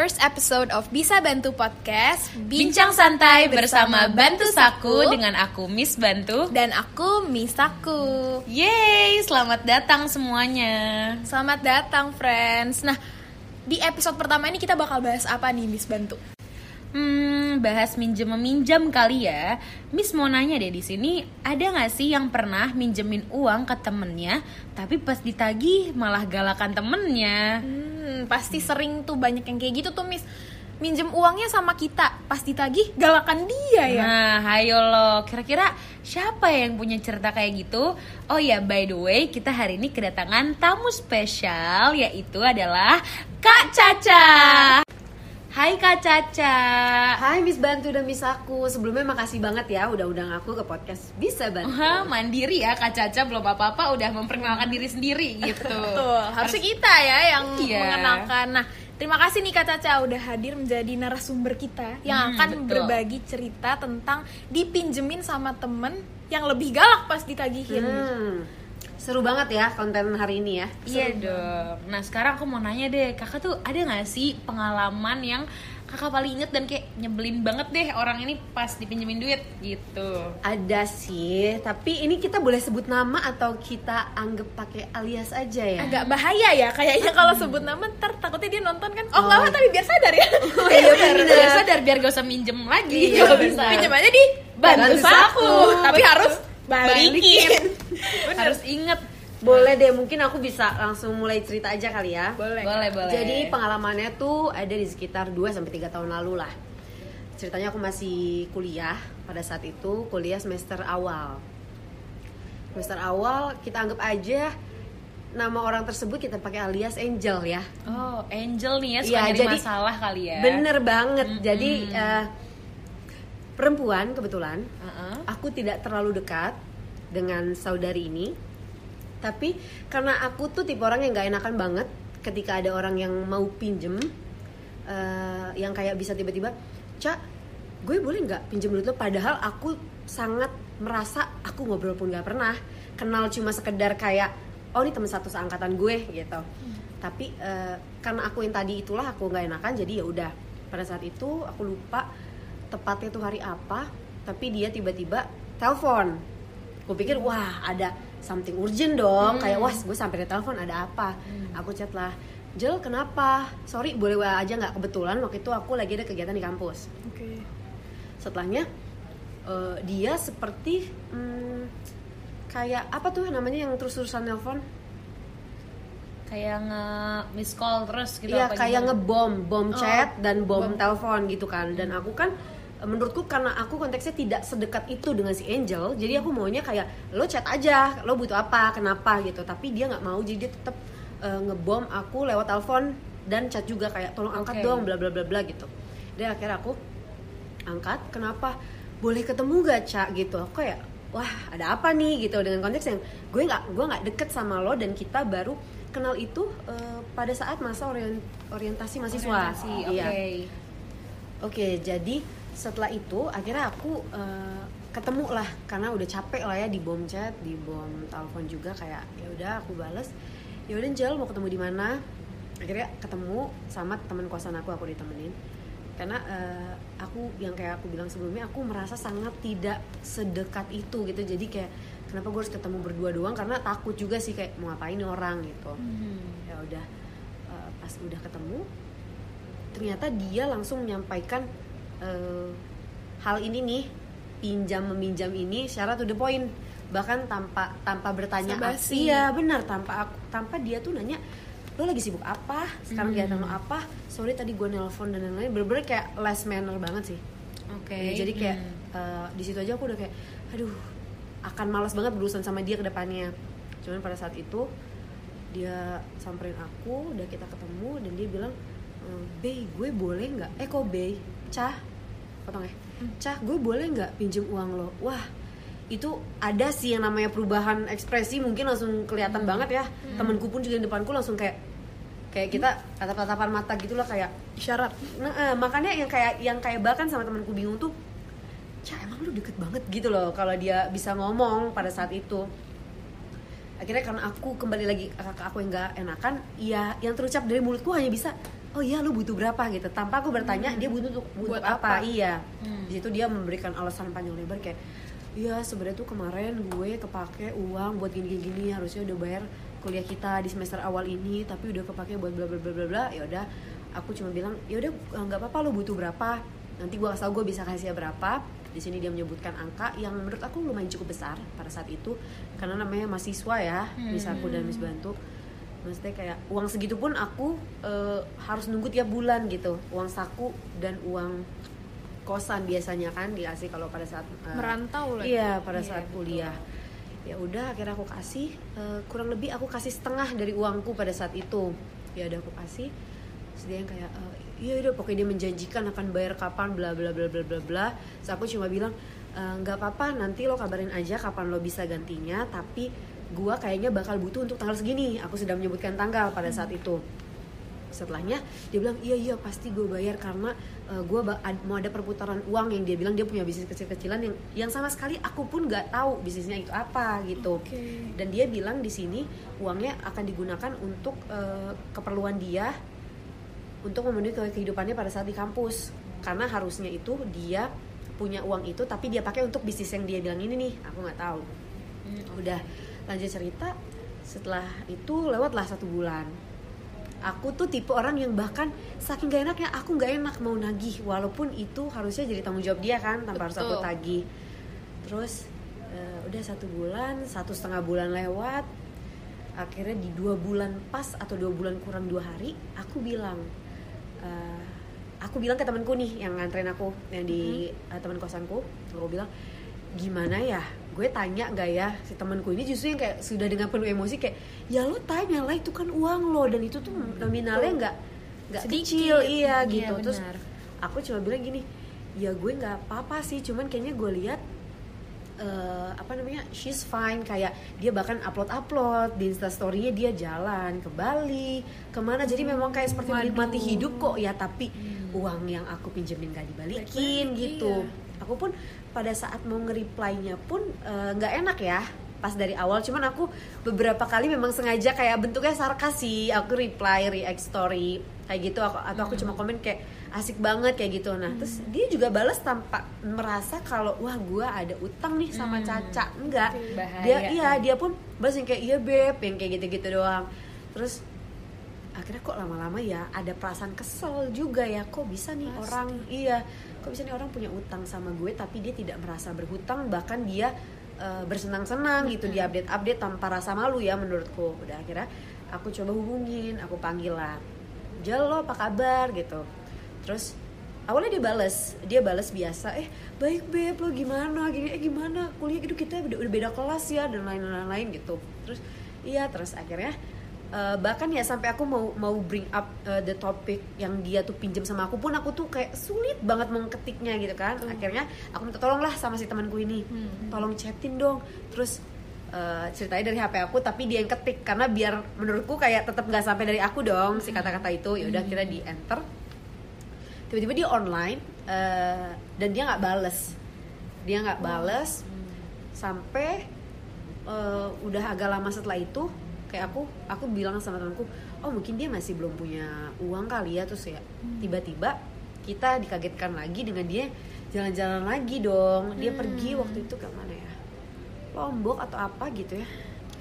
first episode of Bisa Bantu Podcast Bincang santai bersama Bantu Saku dengan aku Miss Bantu. Dan aku Misaku Yeay, selamat datang semuanya. Selamat datang friends. Nah, di episode pertama ini kita bakal bahas apa nih Miss Bantu? Hmm, bahas minjem meminjam kali ya. Miss mau nanya deh di sini, ada nggak sih yang pernah minjemin uang ke temennya, tapi pas ditagih malah galakan temennya? Hmm, pasti sering tuh banyak yang kayak gitu tuh Miss Minjem uangnya sama kita, pas ditagih galakan dia ya Nah, ayo lo, kira-kira siapa yang punya cerita kayak gitu? Oh ya, by the way, kita hari ini kedatangan tamu spesial, yaitu adalah Kak Caca. Hai Kak Caca. Hai Miss Bantu dan Miss Aku Sebelumnya makasih banget ya udah undang aku ke podcast Bisa Bantu mandiri ya Kak Caca belum apa-apa udah memperkenalkan diri sendiri gitu. Betul, harusnya kita ya yang Iya. mengenalkan Nah, terima kasih nih Kak Caca udah hadir menjadi narasumber kita Yang Hmm, akan betul. berbagi cerita tentang dipinjemin sama temen yang lebih galak pas ditagihin hmm. Seru banget ya konten hari ini ya Iya dong. Nah sekarang aku mau nanya deh, kakak tuh ada nggak sih pengalaman yang kakak paling inget dan kayak nyebelin banget deh orang ini pas dipinjemin duit gitu. Ada sih Tapi ini kita boleh sebut nama atau kita anggap pakai alias aja ya agak bahaya ya kayaknya kalau sebut nama ntar takutnya dia nonton kan oh, Oh. nggak apa tapi biar sadar ya Oh iya Biar, bener biar sadar biar gak usah minjem lagi. Iya, bisa. Pinjam aja di bantu Bantu saku, saku. tapi harus balikin. Harus inget. Boleh deh mungkin aku bisa langsung mulai cerita aja kali ya Boleh. Boleh boleh. Jadi pengalamannya tuh ada di sekitar 2 sampai 3 tahun lalu lah. Ceritanya aku masih kuliah pada saat itu, kuliah semester awal. Semester awal kita anggap aja nama orang tersebut kita pakai alias Angel ya. Oh, Angel nih ya suka jadi- masalah kali ya. Bener banget. Mm-mm. Jadi eh, perempuan kebetulan Uh-uh. aku tidak terlalu dekat dengan saudari ini. Tapi karena aku tuh tipe orang yang gak enakan banget ketika ada orang yang mau pinjem, eh, yang kayak bisa tiba-tiba, cak, gue boleh nggak pinjem duit lo? Padahal aku sangat merasa aku ngobrol pun gak pernah kenal cuma sekedar kayak, oh ini teman satu seangkatan gue gitu. Tapi eh, karena aku yang tadi itulah aku nggak enakan, jadi ya udah. Pada saat itu aku lupa tepatnya tuh hari apa, tapi dia tiba-tiba telepon gue pikir wah ada something urgent dong. Kayak wah gue sampai di telepon ada apa? Aku chat lah Jel kenapa? Sorry boleh wa aja nggak? Kebetulan waktu itu aku lagi ada kegiatan di kampus. Oke. setelahnya eh, dia seperti hmm, kayak apa tuh namanya yang terus-terusan nelpon? Kayak nge miss call terus gitu Iya apa kayak gimana? ngebom, bom Oh, chat dan bom bom. telepon gitu kan. Dan aku kan menurutku karena aku konteksnya tidak sedekat itu dengan si Angel, jadi aku maunya kayak lo chat aja, lo butuh apa, kenapa gitu. Tapi dia nggak mau, jadi dia tetap eh, ngebom aku lewat telepon dan chat juga kayak tolong angkat Oke. dong, bla bla bla bla gitu. Dan akhirnya aku angkat, kenapa? Boleh ketemu gak cak gitu? Aku kayak wah ada apa nih gitu dengan konteks yang gue nggak gue nggak deket sama lo dan kita baru kenal itu eh, pada saat masa orien- orientasi mahasiswa. Orientasi, oke. Iya. Oke, jadi setelah itu akhirnya aku eh, ketemu lah karena udah capek lah ya di bom chat, di bom telepon juga kayak ya udah aku bales. Ya udah Jel mau ketemu di mana? Akhirnya ketemu sama teman kosan aku, aku ditemenin. Karena eh, aku yang kayak aku bilang sebelumnya aku merasa sangat tidak sedekat itu gitu. Jadi kayak kenapa gue harus ketemu berdua doang karena takut juga sih kayak mau ngapain orang gitu Hmm. ya udah eh, pas udah ketemu ternyata dia langsung menyampaikan eh, hal ini nih pinjam meminjam ini secara to the point. Bahkan tanpa tanpa bertanya Basa-basi. iya benar tanpa aku tanpa dia tuh nanya lo lagi sibuk apa? Sekarang kegiatan lo apa? Sorry tadi gue nelpon dan lain-lain. Bener-bener kayak last manner banget sih. Oke. Ya, jadi kayak Hmm. eh, di situ aja aku udah kayak aduh akan malas banget berurusan sama dia ke depannya. Cuman pada saat itu dia samperin aku udah kita ketemu dan dia bilang "Eh, Bey gue boleh nggak? Eh kok Bey? Cah potong ya cah gue boleh nggak pinjem uang lo wah itu ada sih yang namanya perubahan ekspresi mungkin langsung kelihatan banget ya temanku pun juga di depanku langsung kayak kayak kita tatap-tatapan mata gitulah kayak Isyarat. Nah, eh, makanya yang kayak yang kayak bahkan sama temanku bingung tuh, Cah emang lu deket banget gitu loh kalau dia bisa ngomong pada saat itu. Akhirnya karena aku kembali lagi ke kakak aku yang nggak enakan, ya yang terucap dari mulutku hanya bisa oh iya lu butuh berapa? Gitu. Tanpa aku bertanya dia butuh untuk butuh Buat apa? apa? iya. Hmm. di situ dia memberikan alasan panjang lebar kayak iya sebenarnya tuh kemarin gue kepake uang buat gini gini harusnya udah bayar kuliah kita di semester awal ini tapi udah kepake buat bla bla bla bla bla. Ya udah aku cuma bilang ya udah eh, nggak apa-apa lu butuh berapa? Nanti gue asal gue bisa kasih berapa. Di sini dia menyebutkan angka yang menurut aku lumayan cukup besar pada saat itu karena namanya mahasiswa ya Miss aku dan Miss Bantu maksudnya kayak uang segitu pun aku eh, harus nunggu tiap bulan gitu. Uang saku dan uang kosan biasanya kan dikasih kalau pada saat eh, Merantau lagi. iya pada Iya, saat kuliah ya udah akhirnya aku kasih eh, kurang lebih aku kasih setengah dari uangku pada saat itu. Ya udah aku kasih. Terus dia yang kayak eh, iya udah pokoknya dia menjanjikan akan bayar kapan bla bla bla bla bla bla. Terus aku cuma bilang "Eh, nggak apa-apa nanti lo kabarin aja kapan lo bisa gantinya tapi gua kayaknya bakal butuh untuk tanggal segini. Aku sudah menyebutkan tanggal pada saat itu. Setelahnya dia bilang iya iya pasti gue bayar karena uh, gue mau ada perputaran uang. Yang dia bilang dia punya bisnis kecil-kecilan yang yang sama sekali aku pun nggak tahu bisnisnya itu apa gitu. Oke. dan dia bilang di sini uangnya akan digunakan untuk uh, keperluan dia untuk memenuhi ke- kehidupannya pada saat di kampus. Karena harusnya itu dia punya uang itu tapi dia pakai untuk bisnis yang dia bilang ini nih. Aku nggak tahu. Udah lanjut cerita setelah itu lewatlah satu bulan. Aku tuh tipe orang yang bahkan saking gak enaknya aku nggak enak mau nagih walaupun itu harusnya jadi tanggung jawab dia kan tanpa harus aku Betul. tagih. Terus eh, udah satu bulan satu setengah bulan lewat akhirnya di dua bulan pas atau dua bulan kurang dua hari aku bilang eh, aku bilang ke temanku nih yang nganterin aku yang di eh, teman kosanku. Aku bilang gimana ya? Gue tanya nggak ya si temanku ini justru yang kayak sudah dengan penuh emosi kayak ya lo tanya lah itu kan uang lo dan itu tuh nominalnya nggak nggak kecil. Iya Iya, gitu. Terus benar. aku cuma bilang gini ya gue nggak apa-apa sih cuman kayaknya gue lihat eh, apa namanya she's fine. Kayak dia bahkan upload upload di instastorynya dia jalan ke Bali ke mana. Jadi memang kayak seperti Waduh. menikmati hidup kok ya tapi uang yang aku pinjemin gak dibalikin Balik-balik, gitu. iya. Aku pun pada saat mau nge-reply-nya pun eh, nggak enak ya pas dari awal. Cuman aku beberapa kali memang sengaja kayak bentuknya sarkas sih aku reply react story kayak gitu. Aku, atau aku cuma komen kayak asik banget kayak gitu. Nah terus dia juga balas tanpa merasa kalau wah gua ada utang nih sama Caca. Enggak. Bahaya. dia iya dia pun balas yang kayak iya beb yang kayak gitu-gitu doang. Terus akhirnya kok lama-lama ya ada perasaan kesel juga ya. Kok bisa nih Pasti. orang iya kok bisa nih orang punya utang sama gue tapi dia tidak merasa berhutang bahkan dia eh, bersenang-senang gitu dia update-update tanpa rasa malu ya menurutku. Udah akhirnya aku coba hubungin aku panggil lah. Jel lo apa kabar? gitu. Terus awalnya dia bales dia bales biasa eh baik beb lo gimana? Gini eh gimana? Kuliah gitu kita udah, udah beda kelas ya dan lain-lain gitu. Terus iya terus akhirnya eh, bahkan ya sampai aku mau mau bring up eh, the topic yang dia tuh pinjam sama aku pun aku tuh kayak sulit banget mau ketiknya gitu kan. Akhirnya aku minta tolong lah sama si temanku ini. Tolong chatin dong. Terus eh, ceritanya dari HP aku tapi dia yang ketik karena biar menurutku kayak tetap nggak sampai dari aku dong si kata-kata itu. Ya udah kira di enter. Tiba-tiba dia online eh, dan dia nggak bales. Dia nggak bales. Sampai eh, udah agak lama setelah itu kayak aku aku bilang sama temanku oh mungkin dia masih belum punya uang kali ya. Terus ya tiba-tiba kita dikagetkan lagi dengan dia jalan-jalan lagi dong. Dia pergi waktu itu ke mana ya? Lombok atau apa gitu ya.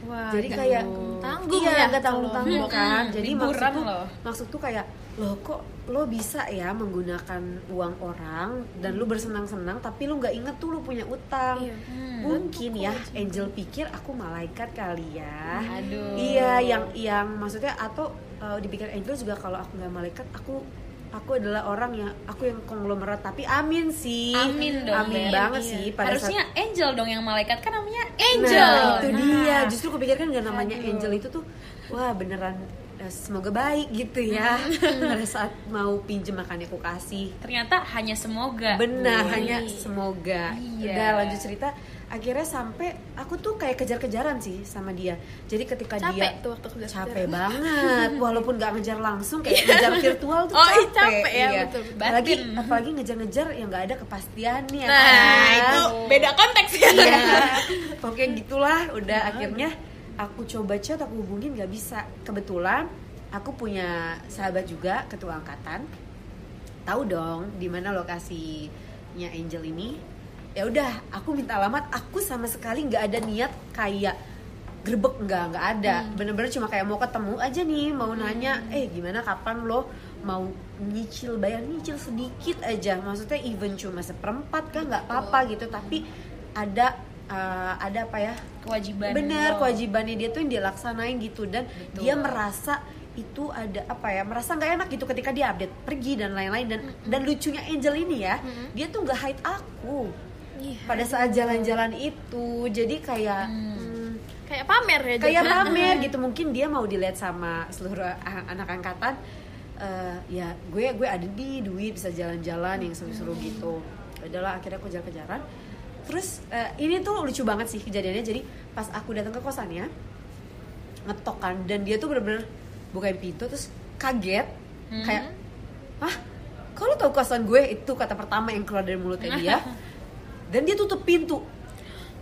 Wah, jadi kayak tanggung iya ya tanggung tanggung kan Hmm, jadi maksud tuh loh. maksud tuh kayak loh kok lo bisa ya menggunakan uang orang dan lu bersenang-senang tapi lu nggak inget tuh lu punya utang Iya. Hmm. mungkin ya Angel pikir aku malaikat kali ya Aduh. iya yang yang maksudnya atau uh, dipikir Angel juga kalau aku nggak malaikat aku aku adalah orang yang aku yang konglomerat tapi amin sih Amin dong, amin Beb. banget Iya. sih pada saat Harusnya Angel dong yang malaikat kan namanya Angel. Nah, itu Nah. dia. Justru kupikirkan gak namanya Aduh. Angel itu tuh wah beneran eh, semoga baik gitu ya. Pada saat mau pinjem makanya aku kasih. Ternyata hanya semoga. Benar, Wih. hanya semoga. Iya. Udah lanjut cerita. Akhirnya sampai aku tuh kayak kejar-kejaran sih sama dia. Jadi ketika capek dia tuh waktu kerja capek banget walaupun gak ngejar langsung kayak ngejar virtual tuh Oh, iya, capek, capek ya, iya. betul. apalagi Batin. apalagi ngejar-ngejar yang nggak ada kepastiannya nah kan? itu beda konteks ya iya pokoknya gitulah udah akhirnya aku coba chat aku hubungin nggak bisa. Kebetulan aku punya sahabat juga ketua angkatan. Tahu dong di mana lokasinya Angel ini. Ya udah aku minta alamat. Aku sama sekali nggak ada niat kayak grebek nggak nggak ada. Bener-bener cuma kayak mau ketemu aja nih mau nanya eh gimana? Kapan lo mau nyicil? Bayar nyicil sedikit aja. Maksudnya even cuma seperempat kan nggak apa-apa gitu. Tapi ada uh, ada apa ya? Kewajiban. Bener lo. kewajibannya dia tuh yang dia laksanain gitu. Dan Betul. dia merasa itu ada apa ya? Merasa nggak enak gitu ketika dia update pergi dan lain-lain. Dan dan lucunya Angel ini ya dia tuh nggak hide aku Iya. pada saat jalan-jalan itu. Jadi kayak hmm, Kayak pamer ya. kayak pamer gitu. Mungkin dia mau dilihat sama seluruh anak angkatan eh, ya gue gue ada di duit bisa jalan-jalan yang seru-seru gitu. Adalah akhirnya aku kejar-kejaran terus eh, ini tuh lucu banget sih kejadiannya. Jadi pas aku datang ke kosannya ngetok kan dan dia tuh bener-bener bukain pintu terus kaget Mhm. kayak ah kalau tahu kosan gue itu kata pertama yang keluar dari mulutnya dia? Dan dia tutup pintu.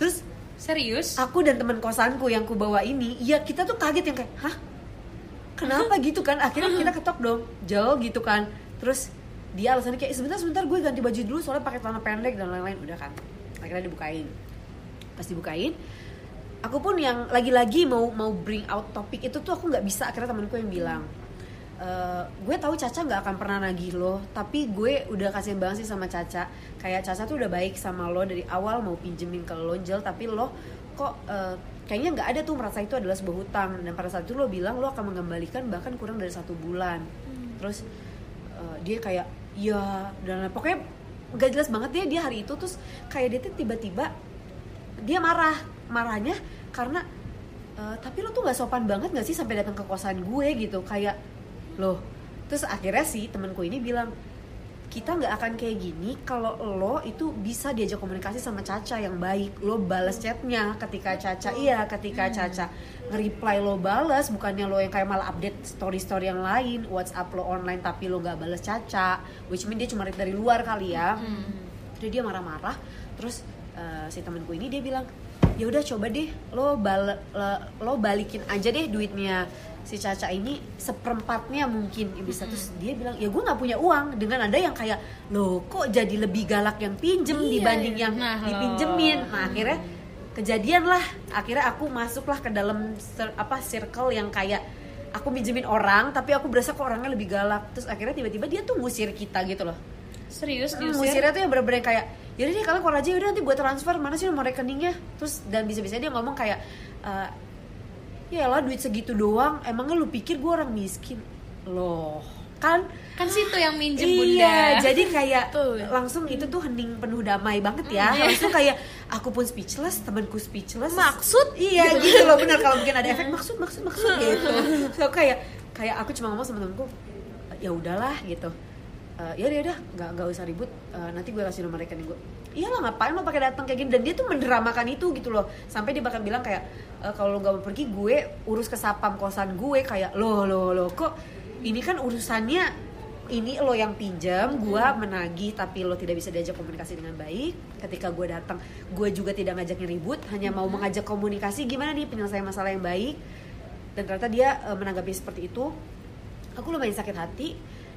Terus serius? aku dan teman kosanku yang ku bawa ini ya kita tuh kaget yang kayak hah? Kenapa gitu kan? Akhirnya kita ketok dong. Jauh gitu kan. Terus dia alasannya kayak sebentar sebentar gue ganti baju dulu soalnya pakai celana pendek dan lain-lain. Udah kan akhirnya dibukain. Pas dibukain aku pun yang lagi-lagi mau mau bring out topik itu tuh aku nggak bisa. Akhirnya temanku yang bilang "Eh, gue tahu Caca nggak akan pernah nagih lo tapi gue udah kasihan banget sih sama Caca. Kayak Caca tuh udah baik sama lo dari awal mau pinjemin ke lo Jel tapi lo kok eh, kayaknya nggak ada tuh merasa itu adalah sebuah hutang. Dan pada saat itu lo bilang lo akan mengembalikan bahkan kurang dari satu bulan. Terus eh, dia kayak ya dan pokoknya gak jelas banget dia dia hari itu terus kayak dia tiba-tiba dia marah. Marahnya karena "Eh, tapi lo tuh nggak sopan banget nggak sih sampai datang ke kosan gue? Gitu. Kayak loh. Terus akhirnya sih temanku ini bilang kita nggak akan kayak gini kalau lo itu bisa diajak komunikasi sama Caca yang baik. Lo balas chatnya ketika Caca iya ketika Caca nge-reply lo balas bukannya lo yang kayak malah update story-story yang lain WhatsApp lo online tapi lo nggak balas Caca which mean dia cuma dari luar kali ya. Jadi dia marah-marah. Terus eh, si temanku ini dia bilang ya udah coba deh. Lo bal lo, balikin aja deh duitnya si Caca ini seperempatnya mungkin. Ya bisa. Terus dia bilang ya gue nggak punya uang. Dengan ada yang kayak lo kok jadi lebih galak yang pinjem Iya, dibanding iya. yang Nah, dipinjemin? Nah akhirnya kejadian lah. Akhirnya aku masuklah ke dalam apa circle yang kayak aku minjemin orang tapi aku berasa kok orangnya lebih galak. Terus akhirnya tiba-tiba dia tuh ngusir kita gitu loh serius Hmm, diusir musirnya tuh yang bener-bener kayak yaudah deh kalian keluar aja yaudah nanti buat transfer mana sih nomor rekeningnya terus dan bisa-bisa dia ngomong kayak "Eh, ya lah duit segitu doang emangnya lu pikir gue orang miskin loh kan kan situ yang minjem bunda Iya, jadi kayak Betul. langsung itu tuh hening penuh damai banget ya. Langsung kayak aku pun speechless, temanku speechless. Maksud? Iya, gitu loh bener kalau mungkin ada efek maksud maksud maksud gitu. So kayak kayak aku cuma ngomong sama temanku, ya udahlah gitu. Eh, ya udah udah nggak nggak usah ribut. Eh, nanti gue kasih nomor rekening gue. Iyalah ngapain lo pakai datang kayak gini? Dan dia tuh mendramakan itu gitu loh. Sampai dia bahkan bilang kayak "Eh, kalau lo nggak mau pergi gue urus ke sapam kosan gue. Kayak lo lo lo kok ini kan urusannya ini lo yang pinjam gue menagih tapi lo tidak bisa diajak komunikasi dengan baik ketika gue datang. Gue juga tidak ngajakin ribut hanya mau mengajak komunikasi. Gimana nih penyelesaian masalah yang baik? Dan ternyata dia menanggapi seperti itu. Aku lumayan sakit hati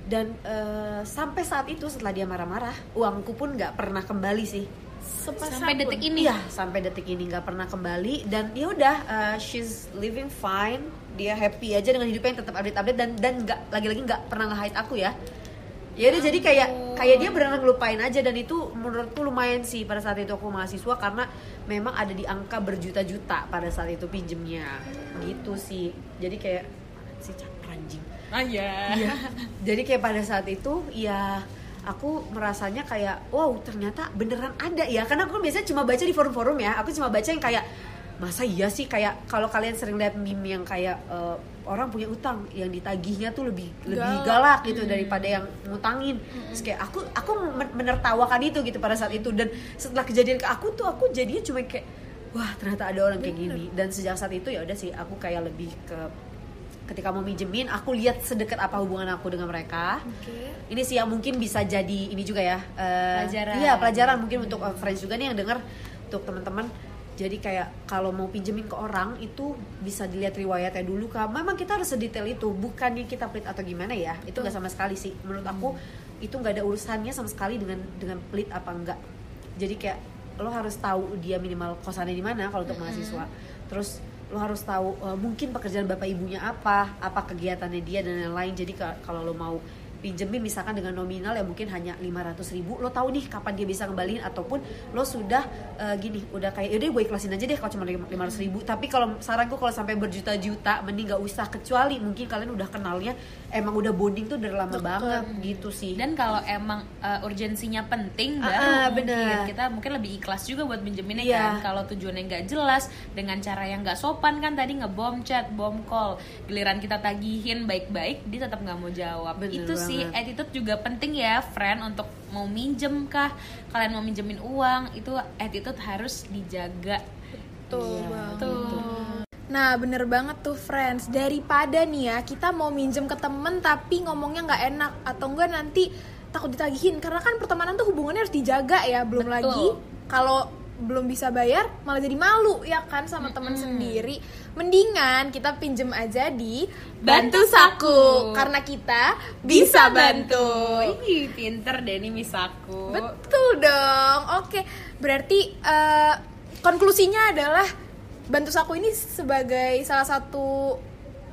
dan eh, sampai saat itu setelah dia marah-marah uangku pun nggak pernah kembali sih Sepasang sampai pun. detik ini Iya, sampai detik ini nggak pernah kembali dan ya udah uh, she's living fine. Dia happy aja dengan hidupnya yang tetap update-update dan dan nggak lagi-lagi nggak pernah nge-hide aku ya. Ya udah jadi kayak kayak dia benar ngelupain aja dan itu menurutku lumayan sih pada saat itu aku mahasiswa karena memang ada di angka berjuta-juta pada saat itu pinjemnya. Gitu sih. Jadi kayak si anjing. ah ya Iya. Jadi kayak pada saat itu ya aku merasanya kayak wow ternyata beneran ada ya. Karena aku kan biasanya cuma baca di forum-forum ya. Aku cuma baca yang kayak masa iya sih? Kayak kalau kalian sering lihat meme yang kayak eh, orang punya utang yang ditagihnya tuh lebih lebih galak. gitu daripada yang ngutangin. Terus kayak aku aku men- menertawakan itu gitu pada saat itu. Dan setelah kejadian ke aku tuh aku jadinya cuma kayak wah ternyata ada orang kayak gini. Dan sejak saat itu ya udah sih aku kayak lebih ke ketika mau minjemin aku lihat sedekat apa hubungan aku dengan mereka. Oke. ini sih yang mungkin bisa jadi ini juga ya eh, Pelajaran. iya pelajaran mungkin untuk eh, friends juga nih yang dengar untuk teman-teman. Jadi kayak kalau mau pinjemin ke orang itu bisa dilihat riwayatnya dulu kak. Memang kita harus sedetail itu bukannya kita pelit atau gimana ya. Itu nggak sama sekali sih. Menurut aku itu nggak ada urusannya sama sekali dengan dengan pelit apa enggak jadi kayak lo harus tahu dia minimal kosannya di mana kalau untuk mahasiswa. Terus lo harus tahu eh, mungkin pekerjaan bapak ibunya apa apa kegiatannya dia dan lain-lain. Jadi ka- kalau lo mau pinjemin misalkan dengan nominal ya mungkin hanya 500 ribu lo tahu nih kapan dia bisa ngembaliin ataupun lo sudah eh, gini udah kayak yaudah gue ikhlasin aja deh kalau cuma 500 ribu tapi kalau saranku kalau sampai berjuta-juta mending gak usah kecuali mungkin kalian udah kenalnya emang udah bonding tuh dari lama banget gitu sih Dan kalau emang uh, urgensinya penting Ah, baru mungkin bener. kita mungkin lebih ikhlas juga buat minjeminnya Iya. kan. Kalau tujuannya nggak jelas dengan cara yang nggak sopan kan tadi ngebom chat, bom call, giliran kita tagihin baik-baik dia tetap nggak mau jawab. Bener Itu sih attitude juga penting ya, friend untuk mau minjem kah, kalian mau minjemin uang itu attitude harus dijaga. Tuh, Iya, banget. Tuh. Nah bener banget tuh friends Daripada nih ya kita mau minjem ke temen tapi ngomongnya nggak enak Atau enggak nanti takut ditagihin Karena kan pertemanan tuh hubungannya harus dijaga ya Belum Betul. lagi kalau belum bisa bayar malah jadi malu ya kan sama temen sendiri. Mendingan kita pinjem aja di Bantu Saku. Karena kita bisa bantu. Ih, pinter deh nih misaku. Betul dong. Oke, berarti eh, konklusinya adalah bantu saku ini sebagai salah satu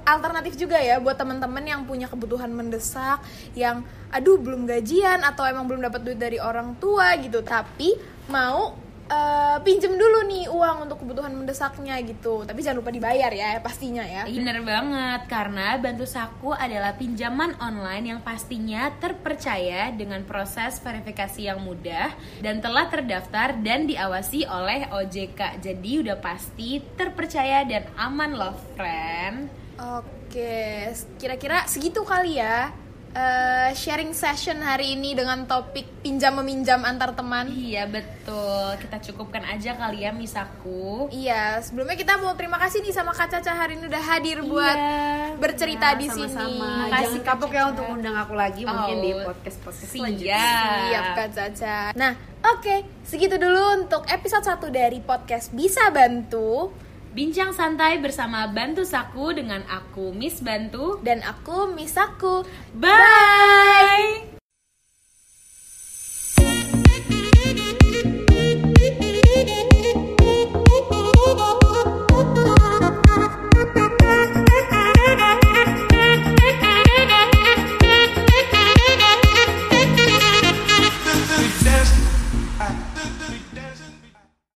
alternatif juga ya buat teman-teman yang punya kebutuhan mendesak, yang aduh belum gajian atau emang belum dapat duit dari orang tua gitu, tapi mau eh, pinjem dulu nih uang untuk kebutuhan mendesaknya gitu. Tapi jangan lupa dibayar ya pastinya ya. Bener banget, karena Bantu Saku adalah pinjaman online yang pastinya terpercaya dengan proses verifikasi yang mudah dan telah terdaftar dan diawasi oleh OJK. Jadi udah pasti terpercaya dan aman loh, friend. Oke, kira-kira segitu kali ya eh, sharing session hari ini dengan topik pinjam meminjam antar teman. Iya betul, kita cukupkan aja kali ya misaku. Iya, sebelumnya kita mau terima kasih nih sama Kak Caca hari ini udah hadir buat Iya, bercerita Ya, di sini. sama-sama. Makasih, Jangan Kak kapok ya untuk undang aku lagi mungkin Oh, di podcast podcast siap. selanjutnya. Siap Kak Caca. Nah, oke, segitu dulu untuk episode 1 dari podcast Bisa Bantu Bincang santai bersama Bantu Saku dengan aku Miss Bantu. dan aku Misaku. Bye.